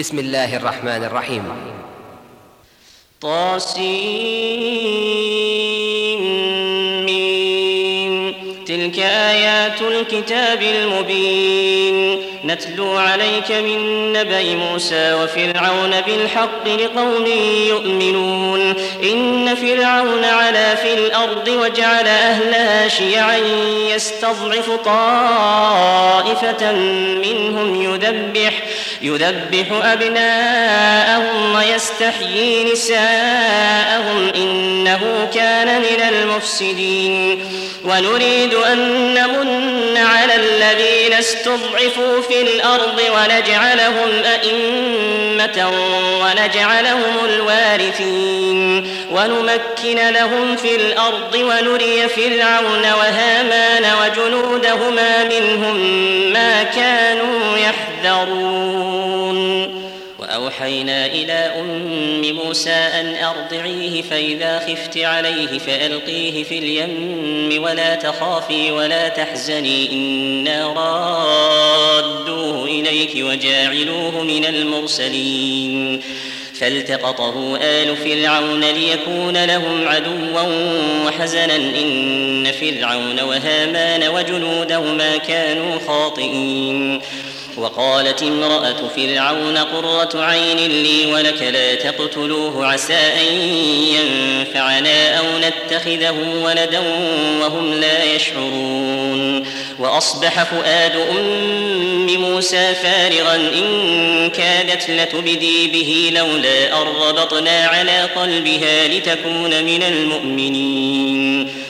بسم الله الرحمن الرحيم. طاسين تلك آيات الكتاب المبين. نتلو عليك من نبأ موسى وفرعون بالحق لقوم يؤمنون. إن فرعون علا في الأرض وجعل أهلها شيعا يستضعف طائفة منهم يذبح يذبح أبناءهم ويستحيي نساءهم إنه كان من المفسدين ونريد أن نمن على استضعفوا في الأرض ونجعلهم أئمة ونجعلهم الوارثين ونمكن لهم في الأرض ونري فرعون وهامان وجنودهما منهم ما كانوا يحذرون وأوحينا إلى أم موسى أن أرضعيه فإذا خفت عليه فألقيه في اليم ولا تخافي ولا تحزني إنا رادوه إليك وجاعلوه من المرسلين. فالتقطه آل فرعون ليكون لهم عدوا وحزنا إن فرعون وهامان وجنودهما كانوا خاطئين. وقالت امرأة فرعون قرة عين لي ولك لا تقتلوه عسى أن ينفعنا أو نتخذه ولدا وهم لا يشعرون. وأصبح فؤاد أم موسى فارغا إن كادت لتبدي به لولا أن ربطنا على قلبها لتكون من المؤمنين.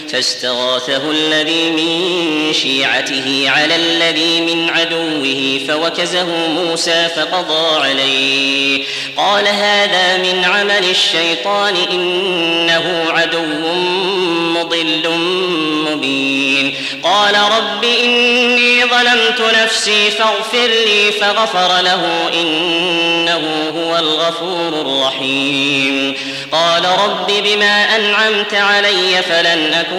فاستغاثه الذي من شيعته على الذي من عدوه فوكزه موسى فقضى عليه. قال هذا من عمل الشيطان إنه عدو مضل مبين. قال رب إني ظلمت نفسي فاغفر لي فغفر له إنه هو الغفور الرحيم. قال رب بما أنعمت علي فلن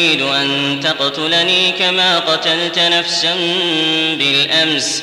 تريد أن تقتلني كما قتلت نفسا بالأمس.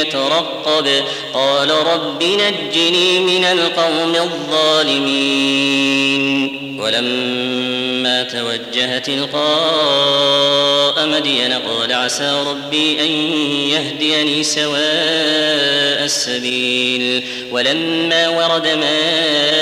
يترقب. قال رب نجني من القوم الظالمين. ولما توجه تلقاء مدين قال عسى ربي أن يهديني سواء السبيل. ولما ورد ماء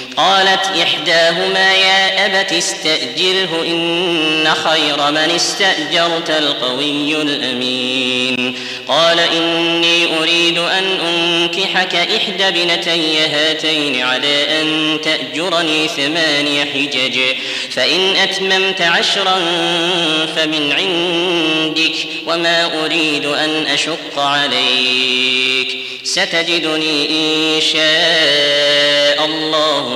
قالت إحداهما يا أبت استأجره إن خير من استأجرت القوي الأمين. قال إني أريد أن أنكحك إحدى بنتي هاتين على أن تأجرني ثماني حجج فإن أتممت عشرا فمن عندك وما أريد أن أشق عليك. ستجدني إن شاء الله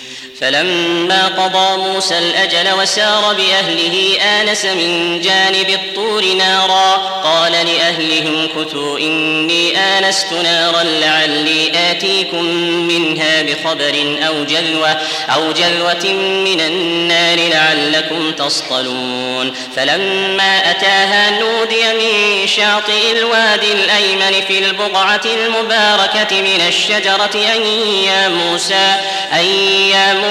فلما قضى موسى الأجل وسار بأهله آنس من جانب الطور نارا. قال لأهلهم كثوا إني آنست نارا لعلي آتيكم منها بخبر أو جلوة أو جلوة من النار لعلكم تصطلون. فلما أتاها نودي من شاطئ الوادي الأيمن في البقعة المباركة من الشجرة أن يا موسى أن يا موسى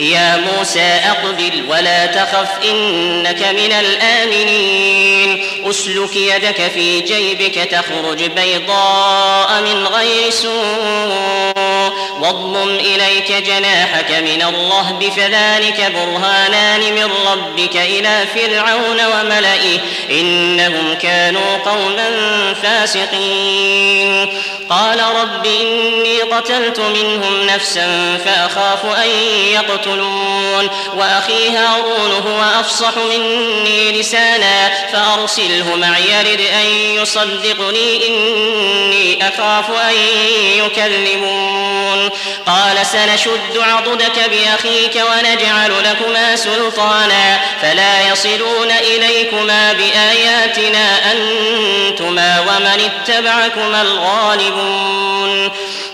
يا موسى أقبل ولا تخف إنك من الآمنين. أسلك يدك في جيبك تخرج بيضاء من غير سوء. واضمم إليك جناحك من الرهب فذلك برهانان من ربك إلى فرعون وملئه. إنهم كانوا قوما فاسقين. قال رب إني قتلت منهم نفسا فأخاف أن يقتلون وأخي هارون هو أفصح مني لسانا فأرسله معي يرد أن يصدقني إني أخاف أن يكذبون قال سنشد عضدك بأخيك ونجعل لكما سلطانا فلا يصلون إليكما بآياتنا أنتما ومن اتبعكما الغالبون يعلمون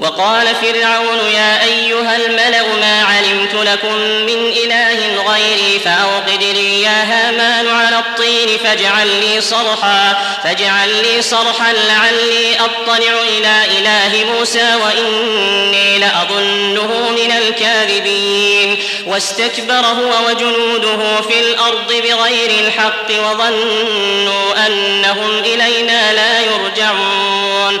وقال فرعون يا أيها الملأ ما علمت لكم من إله غيري فأوقد لي يا هامان على الطين فاجعل لي صرحا فاجعل لي صرحا لعلي أطلع إلى إله موسى وإني لأظنه من الكاذبين. واستكبر هو وجنوده في الأرض بغير الحق وظنوا أنهم إلينا لا يرجعون.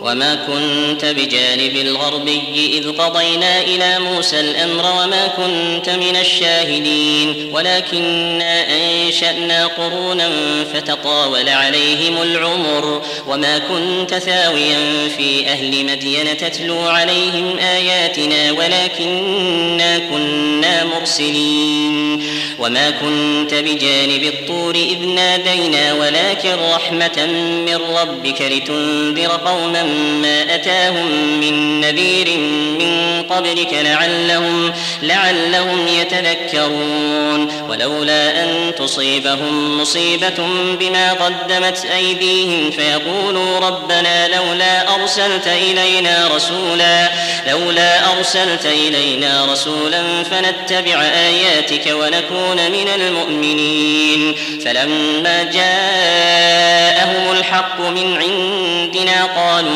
وما كنت بجانب الغربي إذ قضينا إلى موسى الأمر وما كنت من الشاهدين. ولكنا أنشأنا قرونا فتطاول عليهم العمر. وما كنت ثاويا في أهل مدين تتلو عليهم آياتنا ولكنا كنا مرسلين. وما كنت بجانب الطور إذ نادينا ولكن رحمة من ربك لتنذر قوما ما أتاهم من نذير من قبلك لعلهم لعلهم يتذكرون. ولولا أن تصيبهم مصيبة بما قدمت أيديهم فيقولوا ربنا لولا أرسلت إلينا رسولا لولا أرسلت إلينا رسولا فنتبع آياتك ونكون من المؤمنين. فلما جاءهم الحق من عندنا قالوا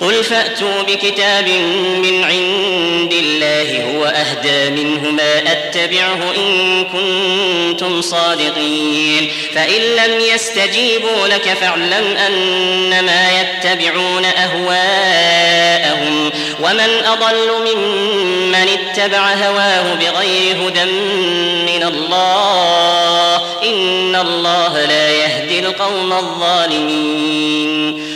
قل فأتوا بكتاب من عند الله هو أهدى منهما أتبعه إن كنتم صادقين. فإن لم يستجيبوا لك فاعلم أنما يتبعون أهواءهم. ومن أضل ممن اتبع هواه بغير هدى من الله إن الله لا يهدي القوم الظالمين.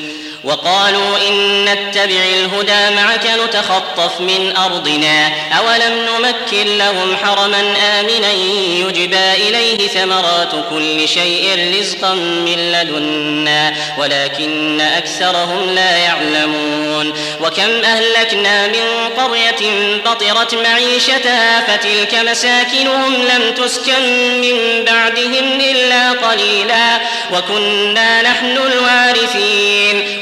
وقالوا إن نتبع الهدى معك نتخطف من أرضنا. أولم نمكن لهم حرما آمنا يجبى إليه ثمرات كل شيء رزقا من لدنا ولكن أكثرهم لا يعلمون. وكم أهلكنا من قرية بطرت معيشتها فتلك مساكنهم لم تسكن من بعدهم إلا قليلا. وكنا نحن الوارثين.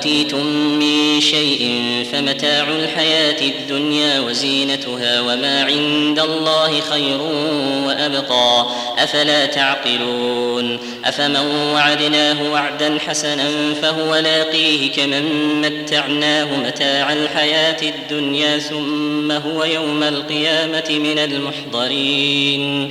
أوتيتم من شيء فمتاع الحياة الدنيا وزينتها وما عند الله خير وأبقى. أفلا تعقلون؟ أفمن وعدناه وعدا حسنا فهو لاقيه كمن متعناه متاع الحياة الدنيا ثم هو يوم القيامة من المحضرين.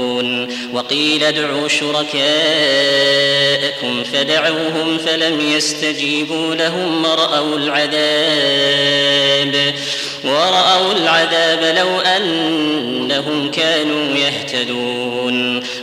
وقيل ادعوا شركاءكم فدعوهم فلم يستجيبوا لهم ورأوا العذاب ورأوا العذاب لو أنهم كانوا يهتدون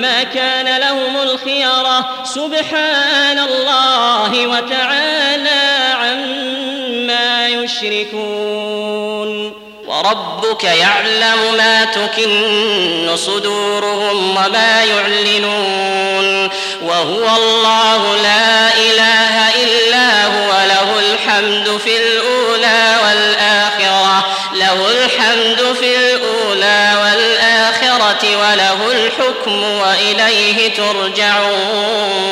ما كان لهم الخيرة سبحان الله وتعالى عما يشركون. وربك يعلم ما تكن صدورهم وما يعلنون. وهو الله لا إله إلا هو. له الحمد في الأولى والآخرة. له الحمد في الأولى الحكم وإليه ترجعون.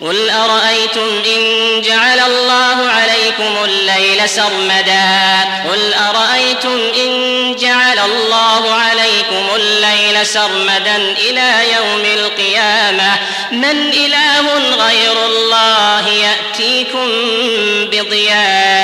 قل أرأيتم إن جعل الله عليكم الليل سرمدا؟ قل أرأيتم إن جعل الله عليكم الليل سرمدا إلى يوم القيامة؟ من إله غير الله يأتيكم بضياء.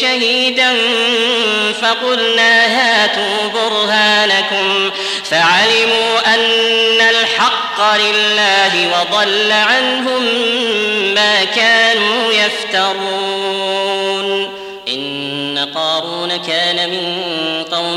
شهيدا فقلنا هاتوا برهانكم فعلموا أن الحق لله وضل عنهم ما كانوا يفترون إن قارون كان من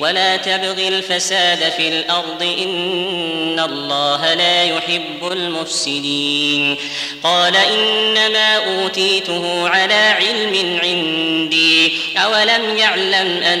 ولا تبغ الفساد في الأرض إن الله لا يحب المفسدين. قال إنما أوتيته على علم عندي أولم يعلم أن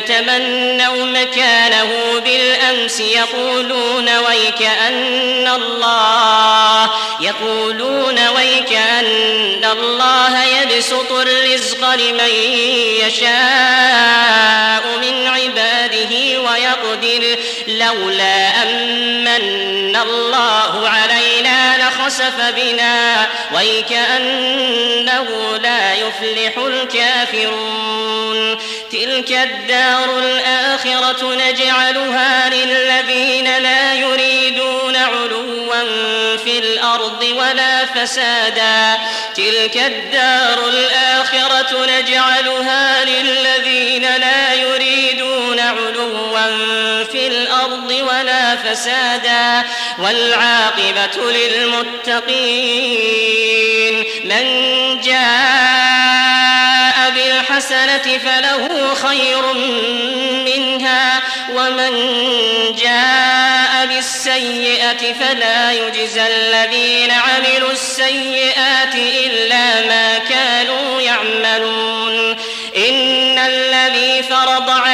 تمنوا مكانه بالأمس. يقولون ويك أن الله يقولون ويك أن الله يبسط الرزق لمن يشاء من عباده ويقدر. لولا أمن الله علينا لخسف بنا ويكأنه لا يفلح الكافرون. تلك الدار الآخرة نجعلها للذين لا يريدون علوا في الأرض ولا فسادا. تلك الدار الآخرة نجعلها للذين لا يريدون علوا في الأرض ولا فسادا والعاقبة للمتقين من جاء بالحسنة فله خير منها ومن جاء بالسيئة فلا يجزى الذين عملوا السيئات إلا ما كانوا يعملون إن الذي فرض عليك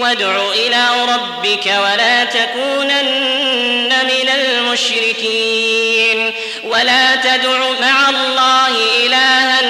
وادع إلى ربك ولا تكونن من المشركين. ولا تدع مع الله إلها